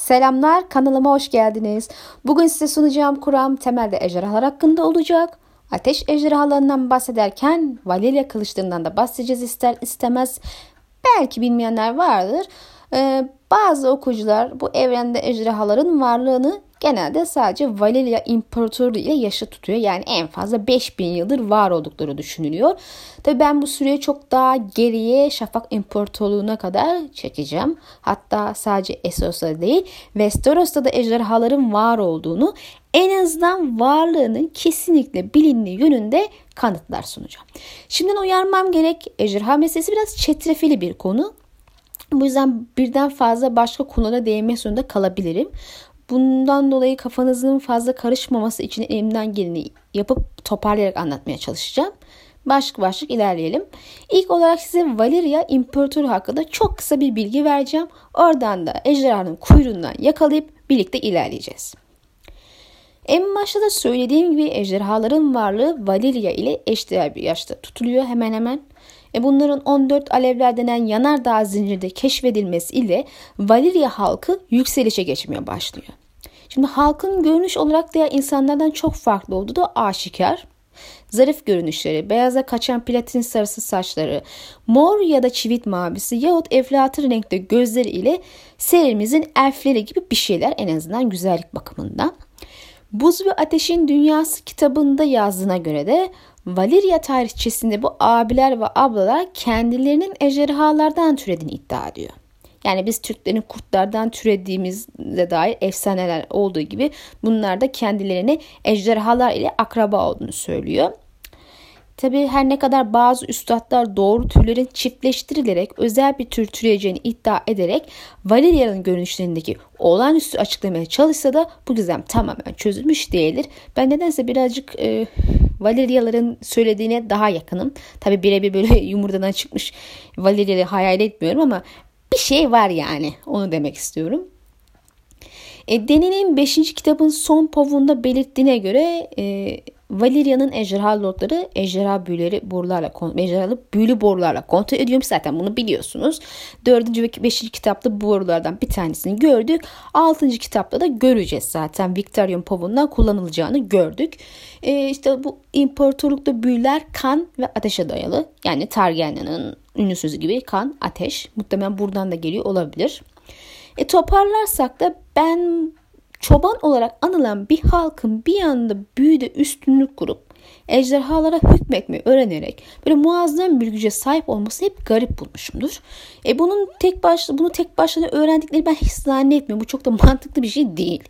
Selamlar kanalıma hoş geldiniz. Bugün size sunacağım kuram temelde ejderhalar hakkında olacak. Ateş ejderhalarından bahsederken Valilya kılıçlarından da bahsedeceğiz ister istemez. Belki bilmeyenler vardır. Ee, bazı okuyucular bu evrende ejderhaların varlığını genelde sadece Valilya İmparatoru ile yaşı tutuyor. Yani en fazla 5000 yıldır var oldukları düşünülüyor. Tabi ben bu süreyi çok daha geriye Şafak İmparatorluğu'na kadar çekeceğim. Hatta sadece Essos'ta değil Westeros'ta da ejderhaların var olduğunu en azından varlığının kesinlikle bilindiği yönünde kanıtlar sunacağım. Şimdiden uyarmam gerek ejderha meselesi biraz çetrefili bir konu. Bu yüzden birden fazla başka konulara değinmek zorunda kalabilirim. Bundan dolayı kafanızın fazla karışmaması için elimden geleni yapıp toparlayarak anlatmaya çalışacağım. Başlık başlık ilerleyelim. İlk olarak size Valeria İmparatoru hakkında çok kısa bir bilgi vereceğim. Oradan da ejderhanın kuyruğundan yakalayıp birlikte ilerleyeceğiz. En başta da söylediğim gibi ejderhaların varlığı Valeria ile eşdeğer bir yaşta tutuluyor hemen hemen. E bunların 14 alevler denen yanardağ zincirde keşfedilmesi ile Valeria halkı yükselişe geçmeye başlıyor. Şimdi halkın görünüş olarak diğer insanlardan çok farklı olduğu da aşikar. Zarif görünüşleri, beyaza kaçan platin sarısı saçları, mor ya da çivit mavisi yahut eflatı renkte gözleri ile serimizin elfleri gibi bir şeyler en azından güzellik bakımından. Buz ve Ateşin Dünyası kitabında yazdığına göre de Valeria tarihçesinde bu abiler ve ablalar kendilerinin ejderhalardan türediğini iddia ediyor. Yani biz Türklerin kurtlardan türediğimizde dair efsaneler olduğu gibi bunlar da kendilerini ejderhalar ile akraba olduğunu söylüyor. Tabi her ne kadar bazı üstadlar doğru türlerin çiftleştirilerek özel bir tür türeyeceğini iddia ederek Valeria'nın görünüşlerindeki olağanüstü açıklamaya çalışsa da bu gizem tamamen çözülmüş değildir. Ben nedense birazcık e, Valeria'ların söylediğine daha yakınım. Tabi birebir böyle yumurtadan çıkmış Valeria'yı hayal etmiyorum ama bir şey var yani onu demek istiyorum. E, Deni'nin 5. kitabın son povunda belirttiğine göre e, Valeria'nın ejderha lordları ejderha büyüleri borularla ejderhalı büyülü borularla kontrol ediyormuş zaten bunu biliyorsunuz. 4. ve 5. kitapta bu borulardan bir tanesini gördük. 6. kitapta da göreceğiz zaten Victorian povundan kullanılacağını gördük. E, işte bu imparatorlukta büyüler kan ve ateşe dayalı. Yani Targaryen'in ünlü sözü gibi kan, ateş. Muhtemelen buradan da geliyor olabilir. E toparlarsak da ben çoban olarak anılan bir halkın bir anda büyüde üstünlük kurup ejderhalara hükmetmeyi öğrenerek böyle muazzam bir güce sahip olması hep garip bulmuşumdur. E bunun tek başına bunu tek başına öğrendikleri ben hiç zannetmiyorum. Bu çok da mantıklı bir şey değil.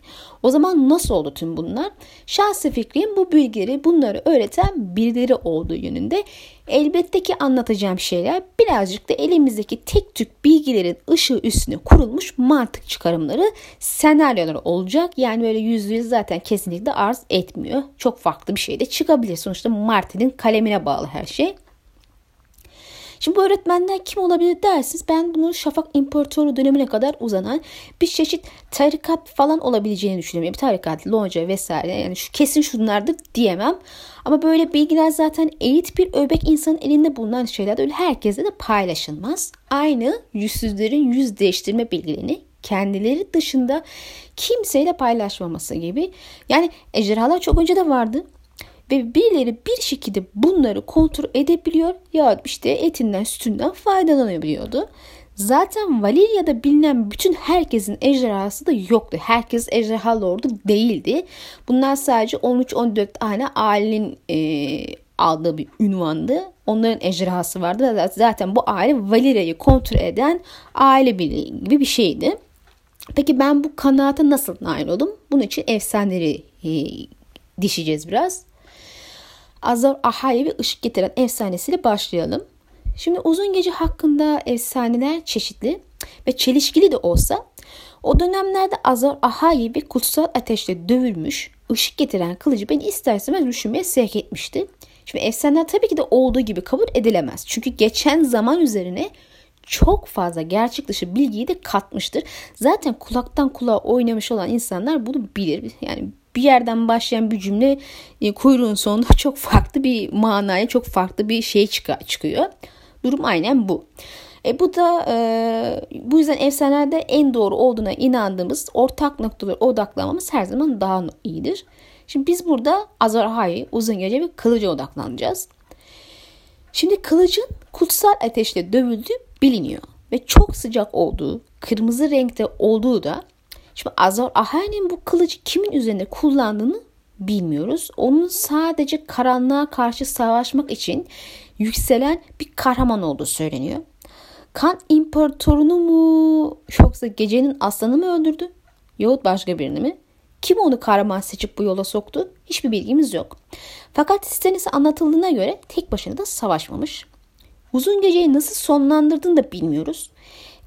O zaman nasıl oldu tüm bunlar? Şahsi fikrim bu bilgileri bunları öğreten birileri olduğu yönünde. Elbette ki anlatacağım şeyler birazcık da elimizdeki tek tük bilgilerin ışığı üstüne kurulmuş mantık çıkarımları, senaryolar olacak. Yani böyle yüzde yüz zaten kesinlikle arz etmiyor. Çok farklı bir şey de çıkabilir. Sonuçta Martin'in kalemine bağlı her şey. Şimdi bu öğretmenler kim olabilir dersiniz. Ben bunu Şafak İmparatoru dönemine kadar uzanan bir çeşit tarikat falan olabileceğini düşünüyorum. Bir tarikat, lonca vesaire yani şu, kesin şunlardır diyemem. Ama böyle bilgiler zaten elit bir öbek insanın elinde bulunan şeyler öyle herkese de paylaşılmaz. Aynı yüzsüzlerin yüz değiştirme bilgilerini kendileri dışında kimseyle paylaşmaması gibi. Yani ejderhalar çok önce de vardı ve birileri bir şekilde bunları kontrol edebiliyor ya işte etinden sütünden faydalanabiliyordu. Zaten Valeria'da bilinen bütün herkesin ejderhası da yoktu. Herkes ejderha lordu değildi. Bunlar sadece 13-14 tane ailenin e, aldığı bir ünvandı. Onların ejderhası vardı. Zaten bu aile Valeria'yı kontrol eden aile birliği gibi bir şeydi. Peki ben bu kanaata nasıl nail oldum? Bunun için efsaneleri e, dişeceğiz biraz. Azor Ahai'ye bir ışık getiren efsanesiyle başlayalım. Şimdi uzun gece hakkında efsaneler çeşitli ve çelişkili de olsa o dönemlerde Azor Ahai bir kutsal ateşle dövülmüş, ışık getiren kılıcı beni isterseniz düşünmeye sevk etmişti. Şimdi efsaneler tabii ki de olduğu gibi kabul edilemez. Çünkü geçen zaman üzerine çok fazla gerçek dışı bilgiyi de katmıştır. Zaten kulaktan kulağa oynamış olan insanlar bunu bilir. Yani bir yerden başlayan bir cümle e, kuyruğun sonunda çok farklı bir manaya, çok farklı bir şey çıkıyor. Durum aynen bu. E bu da e, bu yüzden efsanelerde en doğru olduğuna inandığımız ortak noktaları odaklamamız her zaman daha iyidir. Şimdi biz burada Azarhai, uzun gece ve kılıca odaklanacağız. Şimdi kılıcın kutsal ateşle dövüldüğü biliniyor ve çok sıcak olduğu, kırmızı renkte olduğu da Şimdi Azor Ahai'nin bu kılıcı kimin üzerinde kullandığını bilmiyoruz. Onun sadece karanlığa karşı savaşmak için yükselen bir kahraman olduğu söyleniyor. Kan imparatorunu mu yoksa gecenin aslanı mı öldürdü? Yahut başka birini mi? Kim onu kahraman seçip bu yola soktu? Hiçbir bilgimiz yok. Fakat Stennis'e anlatıldığına göre tek başına da savaşmamış. Uzun geceyi nasıl sonlandırdığını da bilmiyoruz.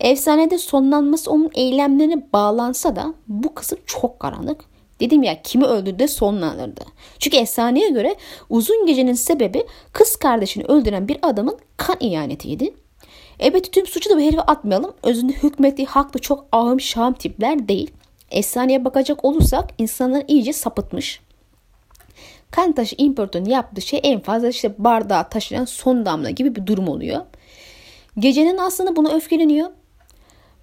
Efsanede sonlanması onun eylemlerine bağlansa da bu kısım çok karanlık. Dedim ya kimi öldürdü de sonlanırdı. Çünkü efsaneye göre uzun gecenin sebebi kız kardeşini öldüren bir adamın kan ihanetiydi. Elbette tüm suçu da bu herife atmayalım. Özünde hükmettiği haklı çok ağım şahım tipler değil. Efsaneye bakacak olursak insanlar iyice sapıtmış. Kan taşı imparatorun yaptığı şey en fazla işte bardağı taşıyan son damla gibi bir durum oluyor. Gecenin aslında buna öfkeleniyor.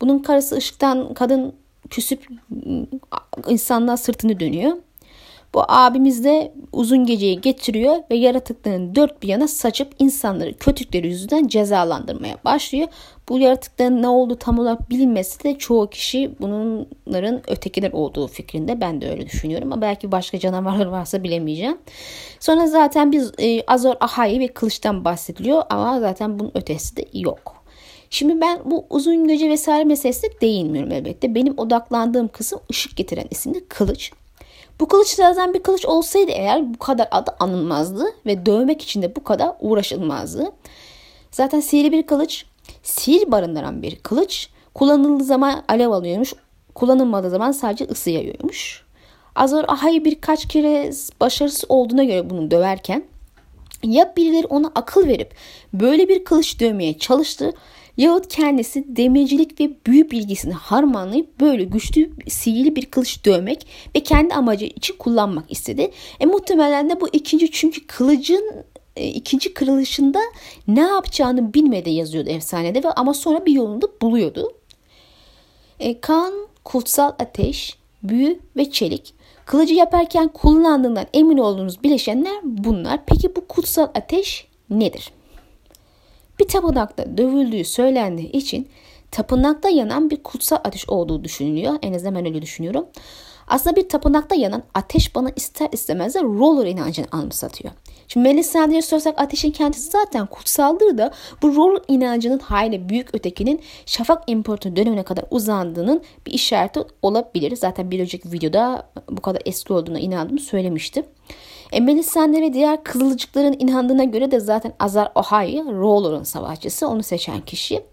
Bunun karısı ışıktan kadın küsüp insanlar sırtını dönüyor. Bu abimiz de uzun geceyi getiriyor ve yaratıklarını dört bir yana saçıp insanları kötülükleri yüzünden cezalandırmaya başlıyor. Bu yaratıkların ne olduğu tam olarak bilinmesi de çoğu kişi bunların ötekiler olduğu fikrinde. Ben de öyle düşünüyorum ama belki başka canavarlar varsa bilemeyeceğim. Sonra zaten biz e, Azor Ahai ve kılıçtan bahsediliyor ama zaten bunun ötesi de yok. Şimdi ben bu uzun gece vesaire meselesine değinmiyorum elbette. Benim odaklandığım kısım ışık getiren isimli kılıç. Bu kılıç zaten bir kılıç olsaydı eğer bu kadar adı anılmazdı ve dövmek için de bu kadar uğraşılmazdı. Zaten sihirli bir kılıç, sihir barındıran bir kılıç. Kullanıldığı zaman alev alıyormuş, kullanılmadığı zaman sadece ısı yayıyormuş. Azor Ahai birkaç kere başarısız olduğuna göre bunu döverken ya birileri ona akıl verip böyle bir kılıç dövmeye çalıştı yahut kendisi demircilik ve büyü bilgisini harmanlayıp böyle güçlü sihirli bir kılıç dövmek ve kendi amacı için kullanmak istedi. E muhtemelen de bu ikinci çünkü kılıcın e, ikinci kırılışında ne yapacağını bilmedi yazıyordu efsanede ve ama sonra bir yolunu da buluyordu. E, kan, kutsal ateş, büyü ve çelik. Kılıcı yaparken kullandığından emin olduğunuz bileşenler bunlar. Peki bu kutsal ateş nedir? Bir tapınakta dövüldüğü söylendiği için tapınakta yanan bir kutsal ateş olduğu düşünülüyor. En azından ben öyle düşünüyorum. Aslında bir tapınakta yanan ateş bana ister istemez de roller inancını anımsatıyor. Şimdi Melisandre'ye sorsak ateşin kendisi zaten kutsaldır da bu roller inancının hayli büyük ötekinin Şafak İmparatoru dönemine kadar uzandığının bir işareti olabilir. Zaten bir önceki videoda bu kadar eski olduğuna inandığımı söylemiştim. E, Melisandre ve diğer kızılcıkların inandığına göre de zaten Azar Ohai Roller'ın savaşçısı. Onu seçen kişi.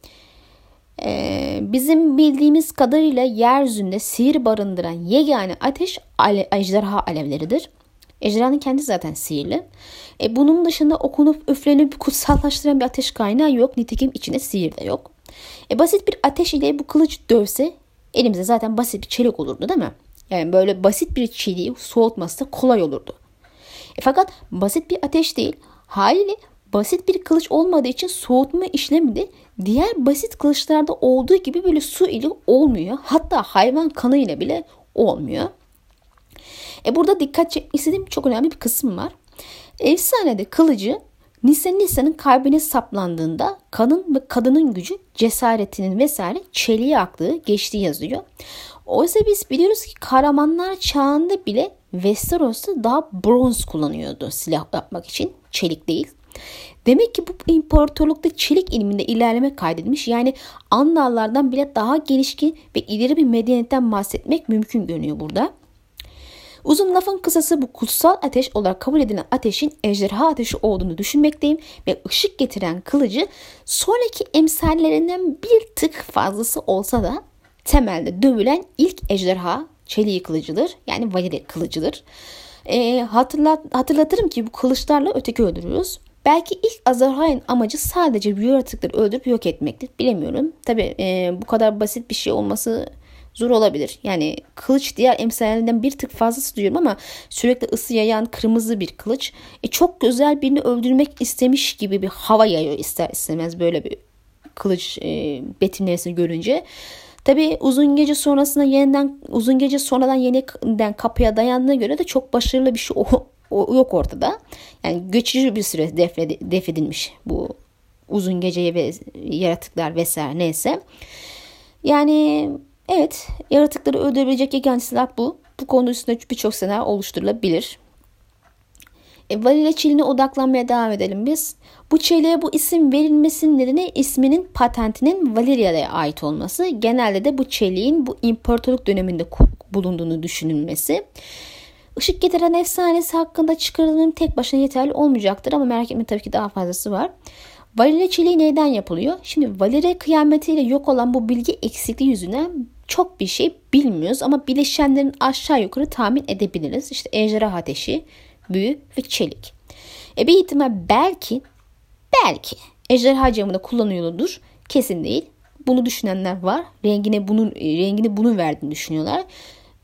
Ee, bizim bildiğimiz kadarıyla yeryüzünde sihir barındıran yegane ateş ale, ejderha alevleridir. Ejderhanın kendisi zaten sihirli. E, bunun dışında okunup üflenip kutsallaştıran bir ateş kaynağı yok. Nitekim içinde sihir de yok. E, basit bir ateş ile bu kılıç dövse elimizde zaten basit bir çelik olurdu değil mi? Yani böyle basit bir çeliği soğutması da kolay olurdu. E, fakat basit bir ateş değil. Haliyle basit bir kılıç olmadığı için soğutma işlemi de diğer basit kılıçlarda olduğu gibi böyle su ile olmuyor. Hatta hayvan kanı ile bile olmuyor. E burada dikkat çekmek istediğim çok önemli bir kısım var. Efsanede kılıcı Nisa Nisa'nın kalbine saplandığında kanın ve kadının gücü cesaretinin vesaire çeliğe aktığı geçtiği yazıyor. Oysa biz biliyoruz ki kahramanlar çağında bile Westeros'ta daha bronz kullanıyordu silah yapmak için. Çelik değil. Demek ki bu imparatorlukta çelik ilminde ilerleme kaydedilmiş. Yani Andallardan bile daha gelişkin ve ileri bir medeniyetten bahsetmek mümkün görünüyor burada. Uzun lafın kısası bu kutsal ateş olarak kabul edilen ateşin ejderha ateşi olduğunu düşünmekteyim ve ışık getiren kılıcı sonraki emsallerinden bir tık fazlası olsa da temelde dövülen ilk ejderha çeliği kılıcıdır. Yani valide kılıcıdır. E, hatırlat, hatırlatırım ki bu kılıçlarla öteki öldürüyoruz. Belki ilk Azarhay'ın amacı sadece büyü yaratıkları öldürüp yok etmektir. Bilemiyorum. Tabi e, bu kadar basit bir şey olması zor olabilir. Yani kılıç diğer emsallerinden bir tık fazlası diyorum ama sürekli ısı yayan kırmızı bir kılıç. E, çok güzel birini öldürmek istemiş gibi bir hava yayıyor ister istemez böyle bir kılıç e, betimlemesini görünce. Tabi uzun gece sonrasında yeniden uzun gece sonradan yeniden kapıya dayandığına göre de çok başarılı bir şey o, o, yok ortada. Yani geçici bir süre defedilmiş bu uzun geceye ve yaratıklar vesaire neyse. Yani evet yaratıkları öldürebilecek yegane silah bu. Bu konu üstünde birçok senaryo oluşturulabilir. E, çeliğine odaklanmaya devam edelim biz. Bu çeliğe bu isim verilmesinin nedeni isminin patentinin Valeria'ya ait olması. Genelde de bu çeliğin bu imparatorluk döneminde bulunduğunu düşünülmesi. Işık getiren efsanesi hakkında çıkarılım tek başına yeterli olmayacaktır ama merak etme tabii ki daha fazlası var. Valere çeliği neyden yapılıyor? Şimdi Valere kıyametiyle yok olan bu bilgi eksikliği yüzünden çok bir şey bilmiyoruz ama bileşenlerin aşağı yukarı tahmin edebiliriz. İşte ejderha ateşi, büyü ve çelik. E bir ihtimal belki belki ejderha camında kullanıyordur. Kesin değil. Bunu düşünenler var. Rengine bunun rengini bunu verdiğini düşünüyorlar.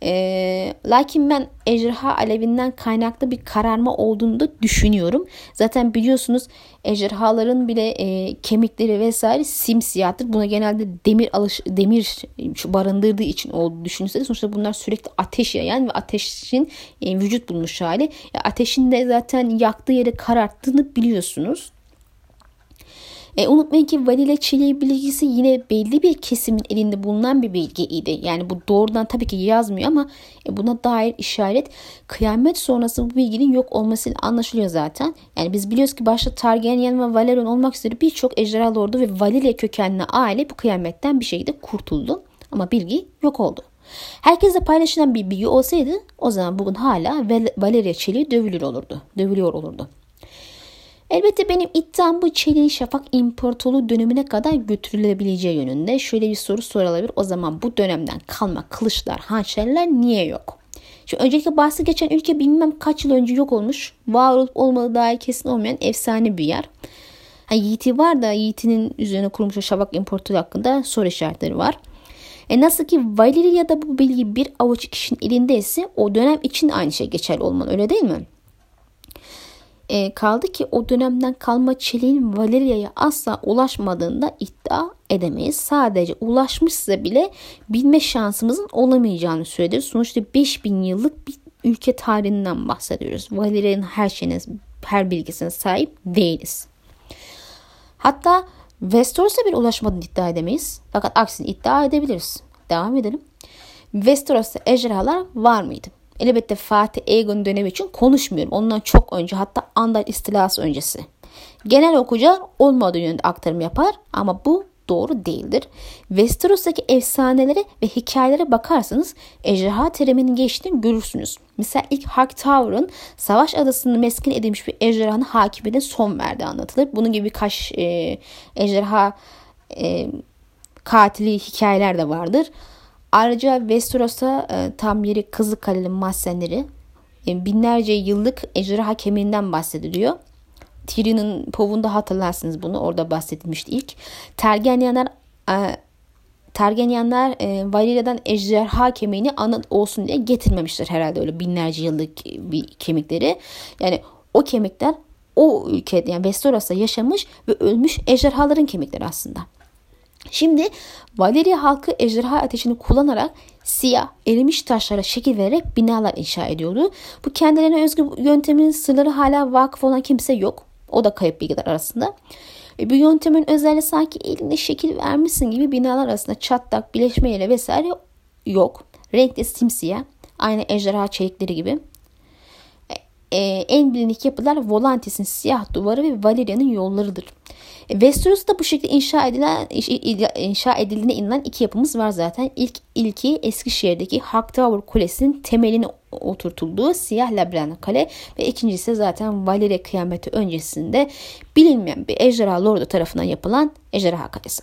E, lakin ben ejderha alevinden kaynaklı bir kararma olduğunu da düşünüyorum. Zaten biliyorsunuz ejderhaların bile e, kemikleri vesaire simsiyahtır. Buna genelde demir alış demir barındırdığı için olduğu düşünülse sonuçta bunlar sürekli ateş yayan ve ateşin e, vücut bulmuş hali. E, ateşin de zaten yaktığı yeri kararttığını biliyorsunuz. E, unutmayın ki vanilya çileği bilgisi yine belli bir kesimin elinde bulunan bir bilgiydi. Yani bu doğrudan tabii ki yazmıyor ama e, buna dair işaret kıyamet sonrası bu bilginin yok olmasıyla anlaşılıyor zaten. Yani biz biliyoruz ki başta Targaryen ve Valerion olmak üzere birçok ejderha lordu ve Valilya kökenli aile bu kıyametten bir şekilde kurtuldu. Ama bilgi yok oldu. Herkesle paylaşılan bir bilgi olsaydı o zaman bugün hala Valeria çeliği dövülür olurdu. Dövülüyor olurdu. Elbette benim iddiam bu Çeliğin Şafak İmparatorluğu dönemine kadar götürülebileceği yönünde. Şöyle bir soru sorulabilir. O zaman bu dönemden kalma kılıçlar, hançerler niye yok? Şimdi öncelikle bahsi geçen ülke bilmem kaç yıl önce yok olmuş. Var olup olmadığı dair kesin olmayan efsane bir yer. Ha, Yiğit'i var da Yiğit'in üzerine kurulmuş Şafak İmparatorluğu hakkında soru işaretleri var. E nasıl ki Valeria'da bu bilgi bir avuç kişinin elindeyse o dönem için aynı şey geçerli olmalı öyle değil mi? E, kaldı ki o dönemden kalma çeliğin Valeria'ya asla ulaşmadığında iddia edemeyiz. Sadece ulaşmışsa bile bilme şansımızın olamayacağını söyledir. Sonuçta 5000 yıllık bir ülke tarihinden bahsediyoruz. Valeria'nın her şeyine, her bilgisine sahip değiliz. Hatta Westeros'a bile ulaşmadığını iddia edemeyiz. Fakat aksini iddia edebiliriz. Devam edelim. Westeros'ta ejderhalar var mıydı? Elbette Fatih Egon dönemi için konuşmuyorum. Ondan çok önce hatta Andal istilası öncesi. Genel okuyucular olmadığı yönde aktarım yapar ama bu doğru değildir. Westeros'taki efsanelere ve hikayelere bakarsanız ejderha teriminin geçtiğini görürsünüz. Mesela ilk Hightower'ın savaş adasını meskin edilmiş bir ejderhanın hakimine son verdiği anlatılır. Bunun gibi birkaç e, ejderha e, katili hikayeler de vardır. Ayrıca Westeros'a e, tam yeri Kızılkale'nin mahzenleri e, binlerce yıllık ejderha kemiğinden bahsediliyor. Tyrion'un povunda hatırlarsınız bunu. Orada bahsedilmişti ilk. Tergenyanlar e, Tergenyanlar e, Valeria'dan ejderha kemiğini anı olsun diye getirmemiştir herhalde öyle binlerce yıllık bir kemikleri. Yani o kemikler o ülkede yani Westeros'ta yaşamış ve ölmüş ejderhaların kemikleri aslında. Şimdi Valeria halkı ejderha ateşini kullanarak siyah erimiş taşlara şekil vererek binalar inşa ediyordu. Bu kendilerine özgü yöntemin sırları hala vakıf olan kimse yok. O da kayıp bilgiler arasında. E, bu yöntemin özelliği sanki elinde şekil vermişsin gibi binalar arasında çatlak, bileşmeyle vesaire yok. Renkli simsiyah. Aynı ejderha çelikleri gibi. E, en bilinik yapılar Volantis'in siyah duvarı ve Valeria'nın yollarıdır. E, Westeros'ta bu şekilde inşa edilen inşa edildiğine inanılan iki yapımız var zaten. İlk ilki Eskişehir'deki Hightower Kulesi'nin temelini oturtulduğu siyah labirent kale ve ikincisi zaten Valeria kıyameti öncesinde bilinmeyen bir ejderha lordu tarafından yapılan ejderha kalesi.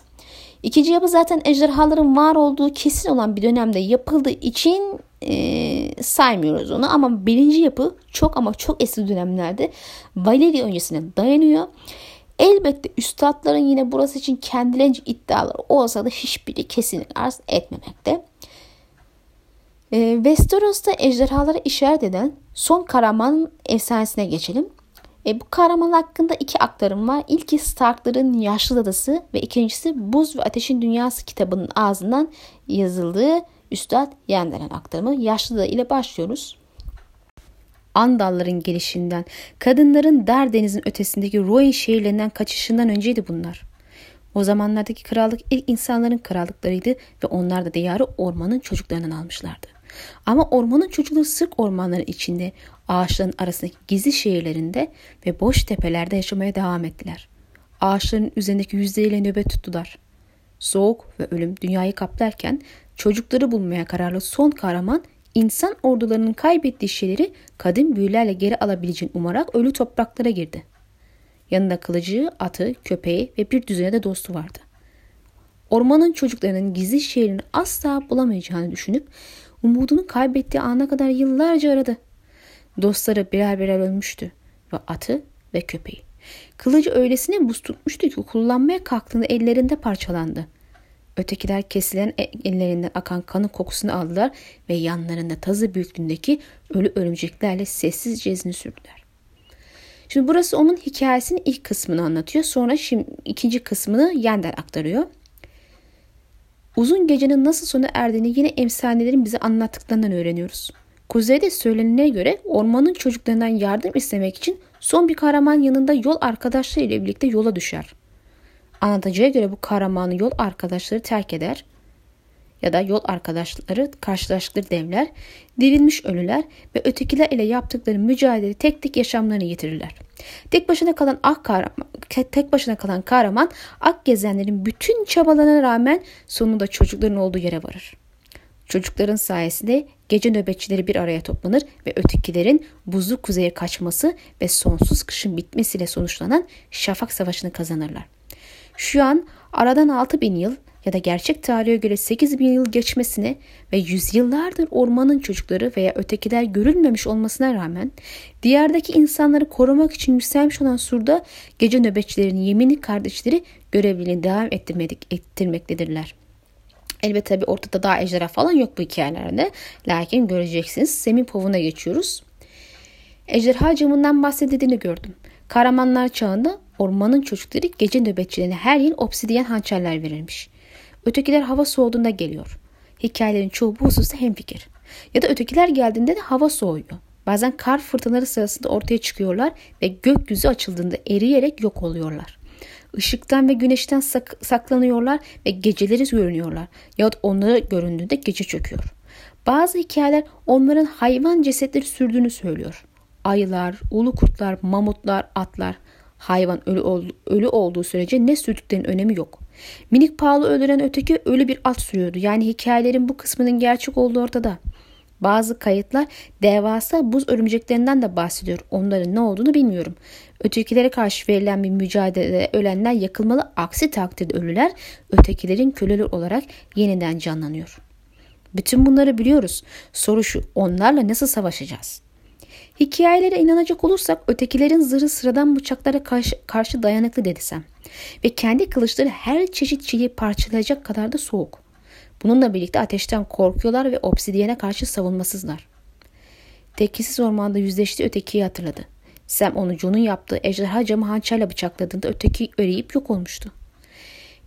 İkinci yapı zaten ejderhaların var olduğu kesin olan bir dönemde yapıldığı için e, saymıyoruz onu. Ama birinci yapı çok ama çok eski dönemlerde Valeria öncesine dayanıyor. Elbette üstadların yine burası için kendilerince iddiaları olsa da hiçbiri kesinlik arz etmemekte. E, Westeros'ta ejderhalara işaret eden son Karaman efsanesine geçelim. E, bu kahraman hakkında iki aktarım var. İlki Starkların Yaşlı Dadası ve ikincisi Buz ve Ateşin Dünyası kitabının ağzından yazıldığı Üstad Yender'in aktarımı. Yaşlı Dada ile başlıyoruz. Andalların gelişinden, kadınların dar denizin ötesindeki Roy şehirlerinden kaçışından önceydi bunlar. O zamanlardaki krallık ilk insanların krallıklarıydı ve onlar da diyarı ormanın çocuklarından almışlardı. Ama ormanın çocukları sırk ormanların içinde, ağaçların arasındaki gizli şehirlerinde ve boş tepelerde yaşamaya devam ettiler. Ağaçların üzerindeki yüzleriyle nöbet tuttular. Soğuk ve ölüm dünyayı kaplarken çocukları bulmaya kararlı son kahraman insan ordularının kaybettiği şeyleri kadim büyülerle geri alabileceğini umarak ölü topraklara girdi. Yanında kılıcı, atı, köpeği ve bir düzene de dostu vardı. Ormanın çocuklarının gizli şehrini asla bulamayacağını düşünüp umudunu kaybettiği ana kadar yıllarca aradı. Dostları birer birer ölmüştü ve atı ve köpeği. Kılıcı öylesine buz tutmuştu ki kullanmaya kalktığında ellerinde parçalandı. Ötekiler kesilen e, ellerinden akan kanın kokusunu aldılar ve yanlarında tazı büyüklüğündeki ölü örümceklerle sessizce izini sürdüler. Şimdi burası onun hikayesinin ilk kısmını anlatıyor. Sonra şimdi ikinci kısmını Yender aktarıyor. Uzun gecenin nasıl sona erdiğini yine emsalelerin bize anlattıklarından öğreniyoruz. Kuzeyde söylenene göre ormanın çocuklarından yardım istemek için son bir kahraman yanında yol arkadaşları ile birlikte yola düşer. Anlatıcıya göre bu kahramanı yol arkadaşları terk eder ya da yol arkadaşları karşılaştıkları devler, dirilmiş ölüler ve ötekiler ile yaptıkları mücadele tek tek yaşamlarını yitirirler. Tek başına kalan ak kahraman, tek başına kalan kahraman ak gezenlerin bütün çabalarına rağmen sonunda çocukların olduğu yere varır. Çocukların sayesinde gece nöbetçileri bir araya toplanır ve ötekilerin buzlu kuzeye kaçması ve sonsuz kışın bitmesiyle sonuçlanan Şafak Savaşı'nı kazanırlar. Şu an aradan 6000 yıl ya da gerçek tarihe göre 8 bin yıl geçmesine ve yüzyıllardır ormanın çocukları veya ötekiler görülmemiş olmasına rağmen diyardaki insanları korumak için yükselmiş olan surda gece nöbetçilerinin yeminli kardeşleri görevliliğini devam ettirmedik, ettirmektedirler. Elbette tabi ortada daha ejderha falan yok bu hikayelerde. Lakin göreceksiniz. Semin povuna geçiyoruz. Ejderha camından bahsedildiğini gördüm. Kahramanlar çağında ormanın çocukları gece nöbetçilerine her yıl obsidiyen hançerler verilmiş. Ötekiler hava soğuduğunda geliyor. Hikayelerin çoğu bu hususta hemfikir. Ya da ötekiler geldiğinde de hava soğuyor. Bazen kar fırtınaları sırasında ortaya çıkıyorlar ve gökyüzü açıldığında eriyerek yok oluyorlar. Işıktan ve güneşten sak- saklanıyorlar ve geceleri görünüyorlar. Yahut onları göründüğünde gece çöküyor. Bazı hikayeler onların hayvan cesetleri sürdüğünü söylüyor. Ayılar, ulu kurtlar, mamutlar, atlar. Hayvan ölü, ölü olduğu sürece ne sürdüklerinin önemi yok. Minik pahalı öldüren öteki ölü bir at sürüyordu. Yani hikayelerin bu kısmının gerçek olduğu ortada. Bazı kayıtlar devasa buz örümceklerinden de bahsediyor. Onların ne olduğunu bilmiyorum. Ötekilere karşı verilen bir mücadelede ölenler yakılmalı. Aksi takdirde ölüler ötekilerin köleleri olarak yeniden canlanıyor. Bütün bunları biliyoruz. Soru şu onlarla nasıl savaşacağız? Hikayelere inanacak olursak ötekilerin zırhı sıradan bıçaklara karşı, karşı dayanıklı dedisem ve kendi kılıçları her çeşit çiği parçalayacak kadar da soğuk. Bununla birlikte ateşten korkuyorlar ve obsidiyene karşı savunmasızlar. Tekkisiz ormanda yüzleştiği ötekiyi hatırladı. Sam onu John'un yaptığı ejderha camı hançerle bıçakladığında öteki öreyip yok olmuştu.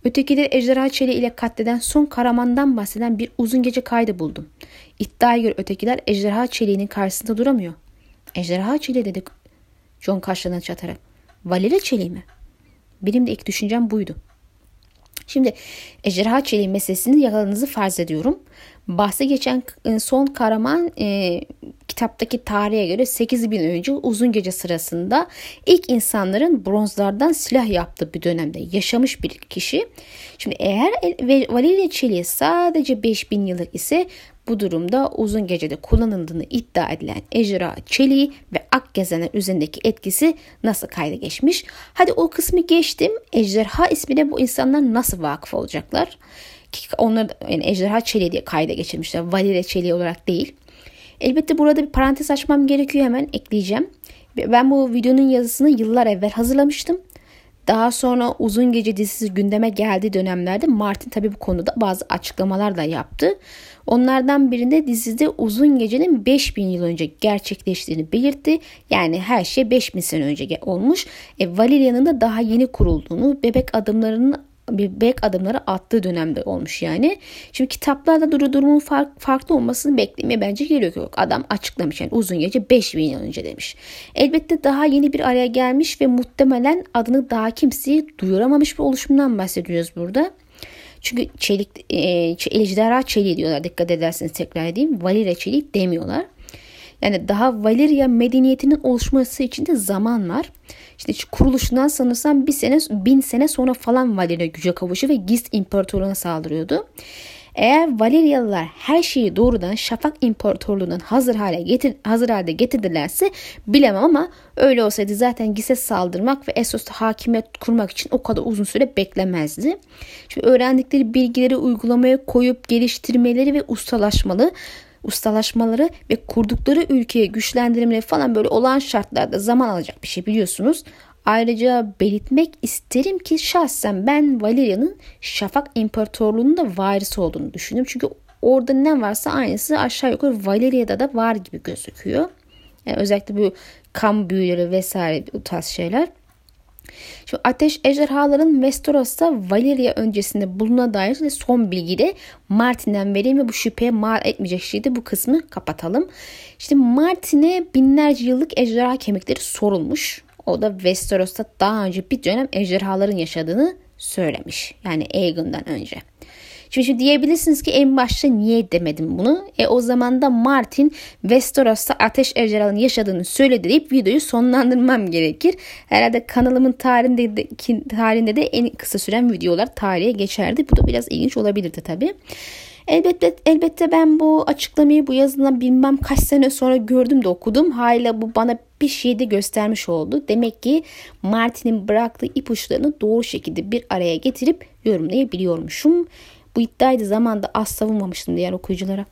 Ötekileri ejderha çeliği ile katleden son Karaman'dan bahseden bir uzun gece kaydı buldum. İddiaya göre ötekiler ejderha çeliğinin karşısında duramıyor. Ejderha çeliği dedik John kaşlarına çatarak. Valile çeliği mi? Benim de ilk düşüncem buydu. Şimdi ejderha çeliği meselesini yakaladığınızı farz ediyorum. Bahse geçen e, son kahraman e, kitaptaki tarihe göre 8 bin önce uzun gece sırasında ilk insanların bronzlardan silah yaptığı bir dönemde yaşamış bir kişi. Şimdi eğer Valilya çeliği sadece 5000 yıllık ise bu durumda uzun gecede kullanıldığını iddia edilen ejderha çeliği ve ak gezener üzerindeki etkisi nasıl kayda geçmiş? Hadi o kısmı geçtim. Ejderha ismine bu insanlar nasıl vakıf olacaklar? Ki onlar yani ejderha çeliği diye kayda geçirmişler. Valire çeliği olarak değil. Elbette burada bir parantez açmam gerekiyor hemen ekleyeceğim. Ben bu videonun yazısını yıllar evvel hazırlamıştım. Daha sonra Uzun Gece dizisi gündeme geldiği dönemlerde Martin tabi bu konuda bazı açıklamalar da yaptı. Onlardan birinde dizide Uzun Gece'nin 5000 yıl önce gerçekleştiğini belirtti. Yani her şey 5000 sene önce olmuş. E, Valeria'nın da daha yeni kurulduğunu, bebek adımlarının bir bek adımları attığı dönemde olmuş yani. Şimdi kitaplarda duru durumun fark, farklı olmasını beklemeye bence gerek yok. Adam açıklamış yani uzun gece 5000 yıl önce demiş. Elbette daha yeni bir araya gelmiş ve muhtemelen adını daha kimseye duyuramamış bir oluşumdan bahsediyoruz burada. Çünkü çelik, e, ejderha çeliği diyorlar dikkat ederseniz tekrar edeyim. Valire çeliği demiyorlar. Yani daha Valeria medeniyetinin oluşması için de zaman var. İşte kuruluşundan sanırsam bir sene, bin sene sonra falan Valeria güce kavuşu ve Giz imparatorluğuna saldırıyordu. Eğer Valeryalılar her şeyi doğrudan Şafak İmparatorluğu'ndan hazır hale getir, hazır halde getirdilerse bilemem ama öyle olsaydı zaten Gis'e saldırmak ve Essos'ta hakimiyet kurmak için o kadar uzun süre beklemezdi. Şimdi öğrendikleri bilgileri uygulamaya koyup geliştirmeleri ve ustalaşmalı ustalaşmaları ve kurdukları ülkeye güçlendirmeleri falan böyle olan şartlarda zaman alacak bir şey biliyorsunuz. Ayrıca belirtmek isterim ki şahsen ben Valeria'nın Şafak İmparatorluğu'nun da varisi olduğunu düşünüyorum. Çünkü orada ne varsa aynısı aşağı yukarı Valeria'da da var gibi gözüküyor. Yani özellikle bu kan büyüleri vesaire bu tarz şeyler. Şu ateş ejderhaların Westeros'ta Valeria öncesinde buluna dair son bilgi de Martin'den vereyim ve bu şüpheye mal etmeyecek şekilde bu kısmı kapatalım. İşte Martin'e binlerce yıllık ejderha kemikleri sorulmuş. O da Westeros'ta daha önce bir dönem ejderhaların yaşadığını söylemiş. Yani Aegon'dan önce. Şimdi diyebilirsiniz ki en başta niye demedim bunu? E o zaman da Martin Westeros'ta ateş ejderhanın yaşadığını söyledi deyip videoyu sonlandırmam gerekir. Herhalde kanalımın tarihinde de, tarihinde de en kısa süren videolar tarihe geçerdi. Bu da biraz ilginç olabilirdi tabii. Elbette, elbette ben bu açıklamayı bu yazıdan bilmem kaç sene sonra gördüm de okudum. Hala bu bana bir şey de göstermiş oldu. Demek ki Martin'in bıraktığı ipuçlarını doğru şekilde bir araya getirip yorumlayabiliyormuşum. Bu iddiayı da zamanda az savunmamıştım diğer okuyuculara.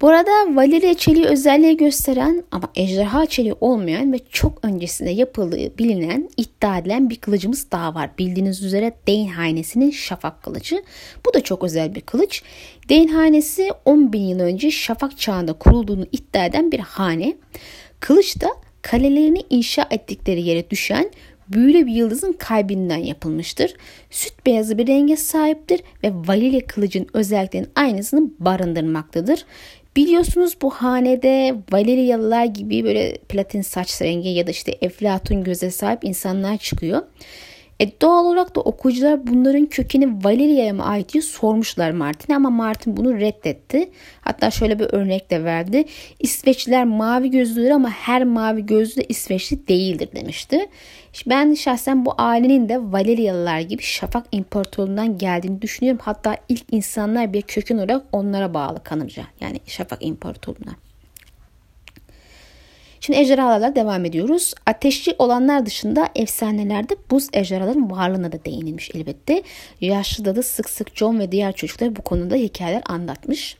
Bu arada Valeria çeliği özelliği gösteren ama ejderha çeliği olmayan ve çok öncesinde yapıldığı bilinen iddia edilen bir kılıcımız daha var. Bildiğiniz üzere Dane hanesinin şafak kılıcı. Bu da çok özel bir kılıç. Dane hanesi 10 bin yıl önce şafak çağında kurulduğunu iddia eden bir hane. Kılıç da kalelerini inşa ettikleri yere düşen büyülü bir yıldızın kalbinden yapılmıştır. Süt beyazı bir renge sahiptir ve vanilya kılıcın özelliklerinin aynısını barındırmaktadır. Biliyorsunuz bu hanede Valeriyalılar gibi böyle platin saç rengi ya da işte eflatun göze sahip insanlar çıkıyor. E doğal olarak da okuyucular bunların kökeni Valeria'ya mı ait diye sormuşlar Martin'e ama Martin bunu reddetti. Hatta şöyle bir örnek de verdi. İsveçliler mavi gözlüdür ama her mavi gözlü de İsveçli değildir demişti. Ben şahsen bu ailenin de Valeriyalılar gibi Şafak İmparatorluğundan geldiğini düşünüyorum. Hatta ilk insanlar bir köken olarak onlara bağlı kanımca. Yani Şafak İmparatorluğuna. Şimdi ejderhalarla devam ediyoruz. Ateşli olanlar dışında efsanelerde buz ejderhaların varlığına da değinilmiş elbette. Yaşlıda da sık sık John ve diğer çocuklar bu konuda hikayeler anlatmış.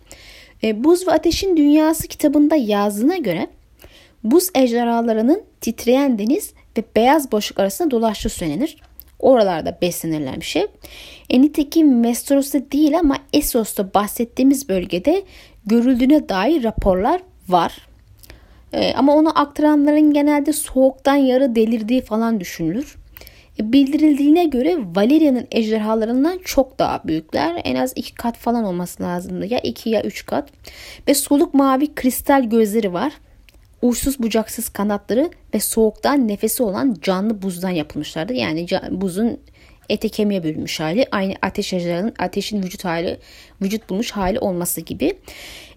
E, buz ve Ateşin Dünyası kitabında yazdığına göre buz ejderhalarının titreyen deniz ve beyaz boşluk arasında dolaştığı söylenir. Oralarda beslenirlermiş hep. E, nitekim Westeros'ta değil ama Essos'ta bahsettiğimiz bölgede görüldüğüne dair raporlar var. E, ama onu aktaranların genelde soğuktan yarı delirdiği falan düşünülür. E, bildirildiğine göre Valeria'nın ejderhalarından çok daha büyükler. En az iki kat falan olması lazımdı. Ya iki ya üç kat. Ve soluk mavi kristal gözleri var. Uçsuz bucaksız kanatları ve soğuktan nefesi olan canlı buzdan yapılmışlardı. Yani buzun ete kemiğe bölünmüş hali. Aynı ateş ejderhanın ateşin vücut hali, vücut bulmuş hali olması gibi.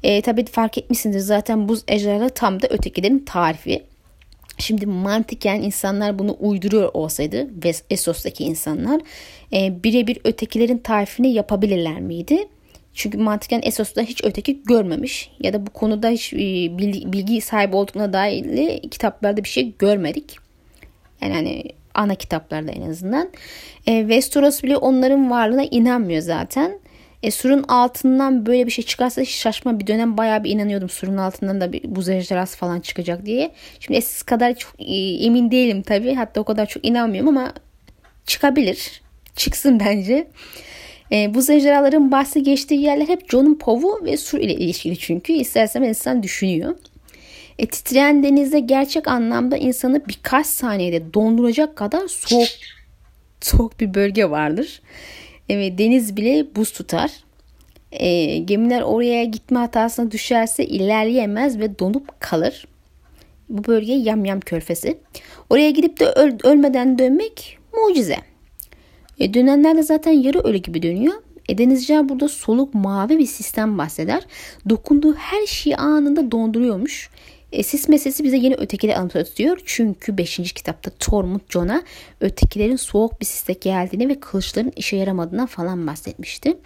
E, tabii fark etmişsinizdir zaten buz ejderhaları tam da ötekilerin tarifi. Şimdi mantıken insanlar bunu uyduruyor olsaydı ve Esos'taki insanlar e, birebir ötekilerin tarifini yapabilirler miydi? Çünkü mantıken Esos'ta hiç öteki görmemiş ya da bu konuda hiç e, bilgi, sahibi olduğuna dair kitaplarda bir şey görmedik. Yani hani ana kitaplarda en azından. E, Westeros bile onların varlığına inanmıyor zaten. E, surun altından böyle bir şey çıkarsa şaşma bir dönem bayağı bir inanıyordum surun altından da bir buz ejderhası falan çıkacak diye. Şimdi eskisi kadar çok e, emin değilim tabii. Hatta o kadar çok inanmıyorum ama çıkabilir. Çıksın bence. E, buz ejderhaların bahsi geçtiği yerler hep John'un povu ve sur ile ilişkili çünkü. istersen insan düşünüyor. E, titreyen denizde gerçek anlamda insanı birkaç saniyede donduracak kadar soğuk soğuk bir bölge vardır. Evet, deniz bile buz tutar. E, gemiler oraya gitme hatasına düşerse ilerleyemez ve donup kalır. Bu bölge Yamyam Körfezi. Oraya gidip de öl, ölmeden dönmek mucize. E, dönenler de zaten yarı ölü gibi dönüyor. E, denizciler burada soluk mavi bir sistem bahseder. Dokunduğu her şeyi anında donduruyormuş. E, sis meselesi bize yeni ötekileri anlatıyor. Çünkü 5. kitapta Tormund Jon'a ötekilerin soğuk bir siste geldiğini ve kılıçların işe yaramadığından falan bahsetmişti.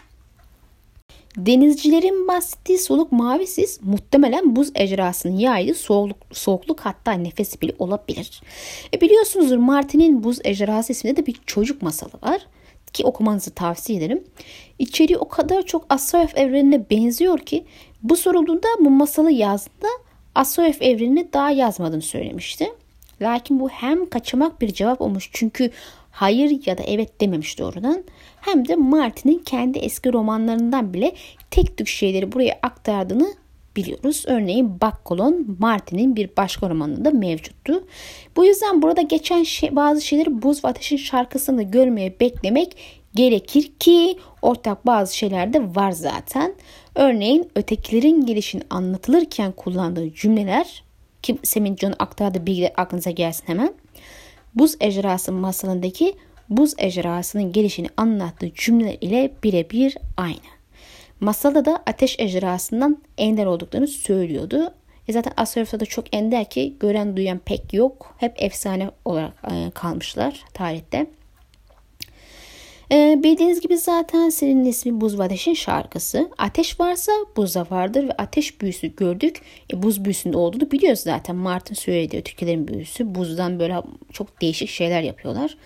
Denizcilerin bahsettiği soluk mavi sis muhtemelen buz ejderhasının yaydığı soğukluk, soğukluk hatta nefesi bile olabilir. E biliyorsunuzdur Martin'in buz ejderhası isminde de bir çocuk masalı var ki okumanızı tavsiye ederim. İçeriği o kadar çok Asoyev evrenine benziyor ki bu sorulduğunda bu masalı yazdığında Asoyev evrenini daha yazmadığını söylemişti. Lakin bu hem kaçamak bir cevap olmuş çünkü hayır ya da evet dememiş doğrudan. Hem de Martin'in kendi eski romanlarından bile tek tük şeyleri buraya aktardığını biliyoruz. Örneğin Bakkolon Martin'in bir başka romanında mevcuttu. Bu yüzden burada geçen şey, bazı şeyleri Buz ve Ateş'in şarkısında görmeye beklemek gerekir ki ortak bazı şeyler de var zaten. Örneğin ötekilerin gelişini anlatılırken kullandığı cümleler ki Semin John aktardığı bilgiler aklınıza gelsin hemen. Buz ejderhası masalındaki buz ejderhasının gelişini anlattığı cümleler ile birebir aynı. Masalda da ateş ejderhasından ender olduklarını söylüyordu. E zaten Asyaf'ta da çok ender ki gören duyan pek yok. Hep efsane olarak e, kalmışlar tarihte. E, bildiğiniz gibi zaten serinin ismi Buz ve Ateş'in şarkısı. Ateş varsa buz da vardır ve ateş büyüsü gördük. E, buz büyüsünde olduğunu biliyoruz zaten. Martin söyledi Türkiye'lerin büyüsü. Buzdan böyle çok değişik şeyler yapıyorlar.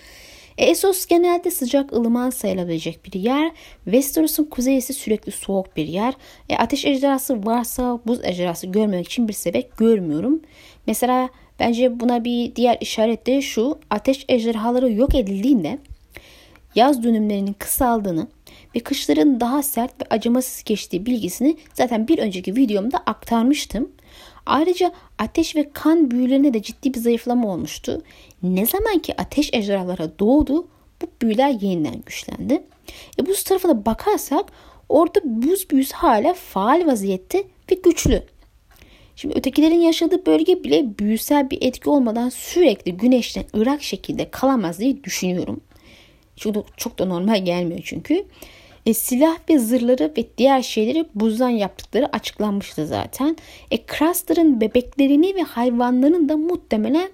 E, Essos genelde sıcak ılıman sayılabilecek bir yer. Westeros'un kuzeyi sürekli soğuk bir yer. E, ateş ejderhası varsa buz ejderhası görmemek için bir sebep görmüyorum. Mesela bence buna bir diğer işaret de şu. Ateş ejderhaları yok edildiğinde yaz dönümlerinin kısaldığını ve kışların daha sert ve acımasız geçtiği bilgisini zaten bir önceki videomda aktarmıştım. Ayrıca ateş ve kan büyülerinde de ciddi bir zayıflama olmuştu. Ne zaman ki ateş ejderhalara doğdu bu büyüler yeniden güçlendi. E buz tarafına bakarsak orada buz büyüsü hala faal vaziyette ve güçlü. Şimdi ötekilerin yaşadığı bölge bile büyüsel bir etki olmadan sürekli güneşten ırak şekilde kalamaz diye düşünüyorum. Çünkü çok da normal gelmiyor çünkü. E, silah ve zırhları ve diğer şeyleri buzdan yaptıkları açıklanmıştı zaten. E, Craster'ın bebeklerini ve hayvanlarını da muhtemelen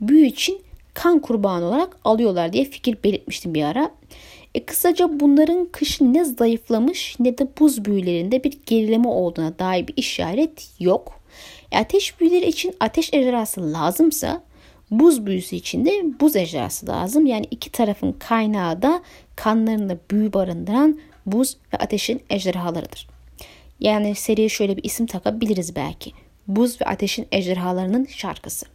büyü için kan kurbanı olarak alıyorlar diye fikir belirtmiştim bir ara. E, kısaca bunların kışın ne zayıflamış ne de buz büyülerinde bir gerileme olduğuna dair bir işaret yok. E, ateş büyüleri için ateş ejderhası lazımsa buz büyüsü için de buz ejderhası lazım. Yani iki tarafın kaynağı da kanlarında büyü barındıran buz ve ateşin ejderhalarıdır. Yani seriye şöyle bir isim takabiliriz belki. Buz ve ateşin ejderhalarının şarkısı.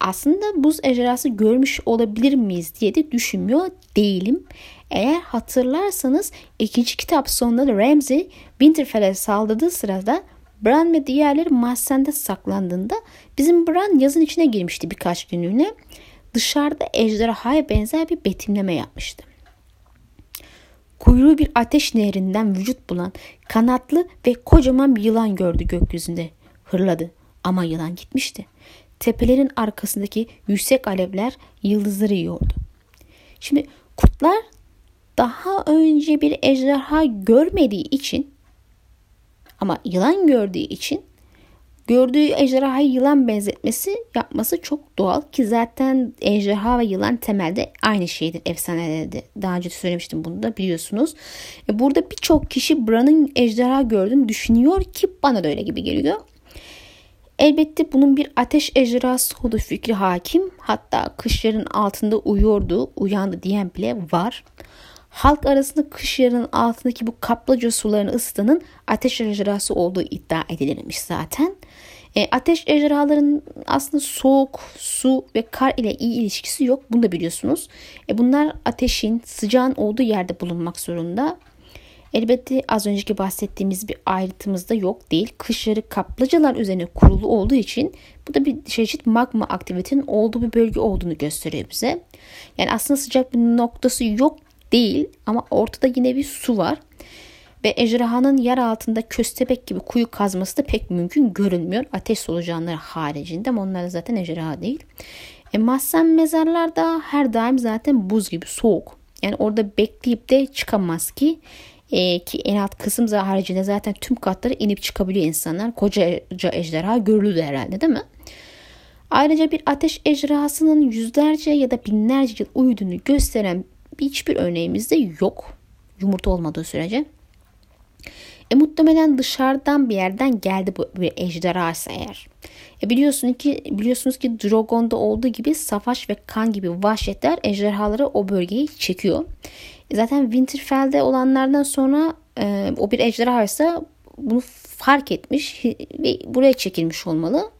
Aslında buz ejderhası görmüş olabilir miyiz diye de düşünmüyor değilim. Eğer hatırlarsanız ikinci kitap sonunda Ramsey Winterfell'e saldırdığı sırada Bran ve diğerleri mahzende saklandığında bizim Bran yazın içine girmişti birkaç günlüğüne. Dışarıda ejderhaya benzer bir betimleme yapmıştı. Kuyruğu bir ateş nehrinden vücut bulan kanatlı ve kocaman bir yılan gördü gökyüzünde. Hırladı ama yılan gitmişti. Tepelerin arkasındaki yüksek alevler yıldızları yiyordu. Şimdi kurtlar daha önce bir ejderha görmediği için ama yılan gördüğü için gördüğü ejderhayı yılan benzetmesi yapması çok doğal ki zaten ejderha ve yılan temelde aynı şeydir efsanelerde. Daha önce söylemiştim bunu da biliyorsunuz. E, burada birçok kişi Bran'ın ejderha gördüğünü düşünüyor ki bana da öyle gibi geliyor. Elbette bunun bir ateş ejderhası olduğu fikri hakim. Hatta kışların altında uyuyordu, uyandı diyen bile var. Halk arasında kış yarının altındaki bu kaplıca sularını ısıtanın ateş ejderhası olduğu iddia edilirmiş zaten. E, ateş ejderhaların aslında soğuk, su ve kar ile iyi ilişkisi yok. Bunu da biliyorsunuz. E, bunlar ateşin, sıcağın olduğu yerde bulunmak zorunda. Elbette az önceki bahsettiğimiz bir ayrıtımızda yok değil. Kışları kaplıcalar üzerine kurulu olduğu için bu da bir çeşit magma aktivitenin olduğu bir bölge olduğunu gösteriyor bize. Yani aslında sıcak bir noktası yok değil ama ortada yine bir su var. Ve ejderhanın yer altında köstebek gibi kuyu kazması da pek mümkün görünmüyor. Ateş solucanları haricinde ama onlar da zaten ejderha değil. E, mahzen mezarlar da her daim zaten buz gibi soğuk. Yani orada bekleyip de çıkamaz ki. E, ki en alt kısım haricinde zaten tüm katları inip çıkabiliyor insanlar. Koca ejderha görülür herhalde değil mi? Ayrıca bir ateş ejderhasının yüzlerce ya da binlerce yıl uyuduğunu gösteren hiçbir örneğimiz de yok. Yumurta olmadığı sürece. E muhtemelen dışarıdan bir yerden geldi bu bir ejderhası eğer. E biliyorsunuz ki biliyorsunuz ki Drogon'da olduğu gibi savaş ve kan gibi vahşetler ejderhaları o bölgeyi çekiyor. E zaten Winterfell'de olanlardan sonra e, o bir ejderhaysa bunu fark etmiş ve buraya çekilmiş olmalı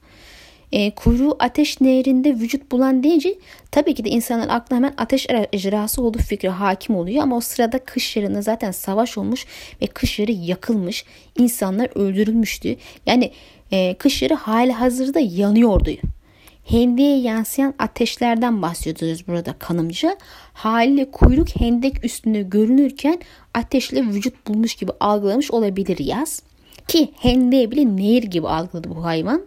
e, kuyruğu ateş nehrinde vücut bulan deyince tabii ki de insanın aklına hemen ateş ejderhası olduğu fikri hakim oluyor ama o sırada kış yarında zaten savaş olmuş ve kış yarı yakılmış insanlar öldürülmüştü. Yani e, kış yarı hali hazırda yanıyordu. Hendeye yansıyan ateşlerden bahsediyoruz burada kanımca. Haliyle kuyruk hendek üstünde görünürken ateşle vücut bulmuş gibi algılamış olabilir yaz. Ki hendeye bile nehir gibi algıladı bu hayvan.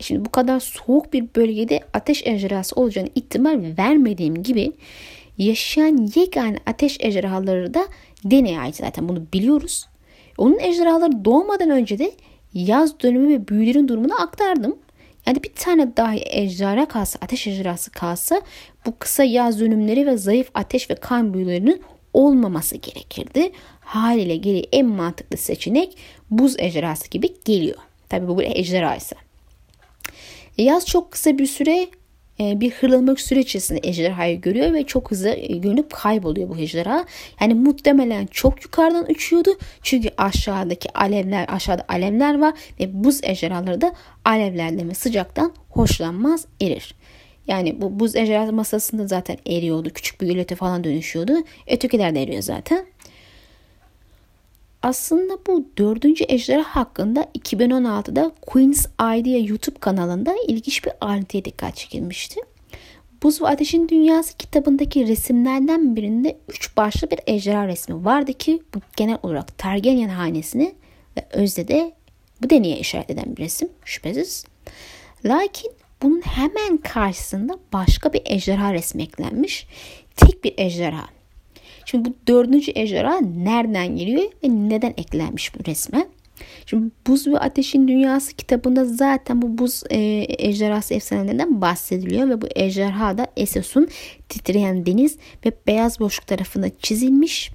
Şimdi bu kadar soğuk bir bölgede ateş ejderhası olacağını ihtimal vermediğim gibi yaşayan yegane ateş ejderhaları da deneye ait zaten bunu biliyoruz. Onun ejderhaları doğmadan önce de yaz dönemi ve büyülerin durumunu aktardım. Yani bir tane dahi ejderha kalsa, ateş ejderhası kalsa bu kısa yaz dönümleri ve zayıf ateş ve kan büyülerinin olmaması gerekirdi. Haliyle geri en mantıklı seçenek buz ejderhası gibi geliyor. Tabi bu bir ejderha ise. E, yaz çok kısa bir süre e, bir hırlamak süre içerisinde ejderhayı görüyor ve çok hızlı e, görünüp kayboluyor bu ejderha. Yani muhtemelen çok yukarıdan uçuyordu. Çünkü aşağıdaki alevler, aşağıda alevler var ve buz ejderhaları da alevlerden ve sıcaktan hoşlanmaz, erir. Yani bu buz ejderha masasında zaten eriyordu. Küçük bir gölete falan dönüşüyordu. Ötekiler de eriyor zaten. Aslında bu dördüncü ejderha hakkında 2016'da Queen's Idea YouTube kanalında ilginç bir ayrıntıya dikkat çekilmişti. Buz ve Ateşin Dünyası kitabındaki resimlerden birinde üç başlı bir ejderha resmi vardı ki bu genel olarak Targaryen hanesini ve özde de bu deneye işaret eden bir resim şüphesiz. Lakin bunun hemen karşısında başka bir ejderha resmi eklenmiş. Tek bir ejderha. Şimdi bu dördüncü ejderha nereden geliyor ve neden eklenmiş bu resme? Şimdi Buz ve Ateşin Dünyası kitabında zaten bu buz e, ejderhası efsanelerinden bahsediliyor ve bu ejderha da Essos'un titreyen deniz ve beyaz boşluk tarafında çizilmiş.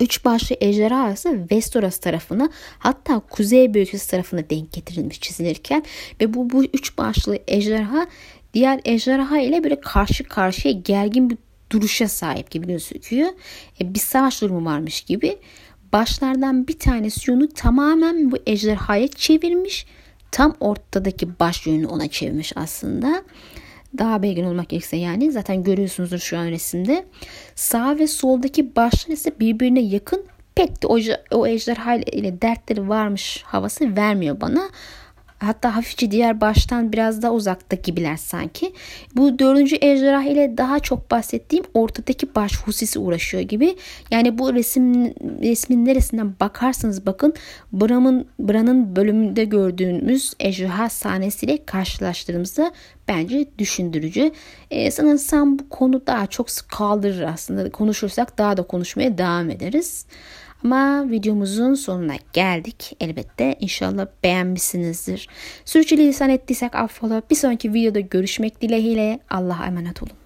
Üç başlı ejderha ise Westeros tarafına hatta Kuzey bölgesi tarafına denk getirilmiş çizilirken ve bu, bu üç başlı ejderha diğer ejderha ile böyle karşı karşıya gergin bir duruşa sahip gibi gözüküyor. E, bir savaş durumu varmış gibi. Başlardan bir tanesi yönü tamamen bu ejderhaya çevirmiş. Tam ortadaki baş yönünü ona çevirmiş aslında. Daha belgin olmak gerekirse yani zaten görüyorsunuzdur şu an resimde. Sağ ve soldaki başlar ise birbirine yakın pek de o, o ejderha ile dertleri varmış havası vermiyor bana. Hatta hafifçe diğer baştan biraz daha uzakta gibiler sanki. Bu dördüncü ejderha ile daha çok bahsettiğim ortadaki baş husisi uğraşıyor gibi. Yani bu resim resmin neresinden bakarsanız bakın Bram'ın Bran'ın bölümünde gördüğümüz ejderha sahnesiyle karşılaştığımızda bence düşündürücü. Ee, sanırsam bu konu daha çok kaldırır aslında. Konuşursak daha da konuşmaya devam ederiz. Ama videomuzun sonuna geldik. Elbette inşallah beğenmişsinizdir. Sürçülisan ettiysek affola. Bir sonraki videoda görüşmek dileğiyle Allah'a emanet olun.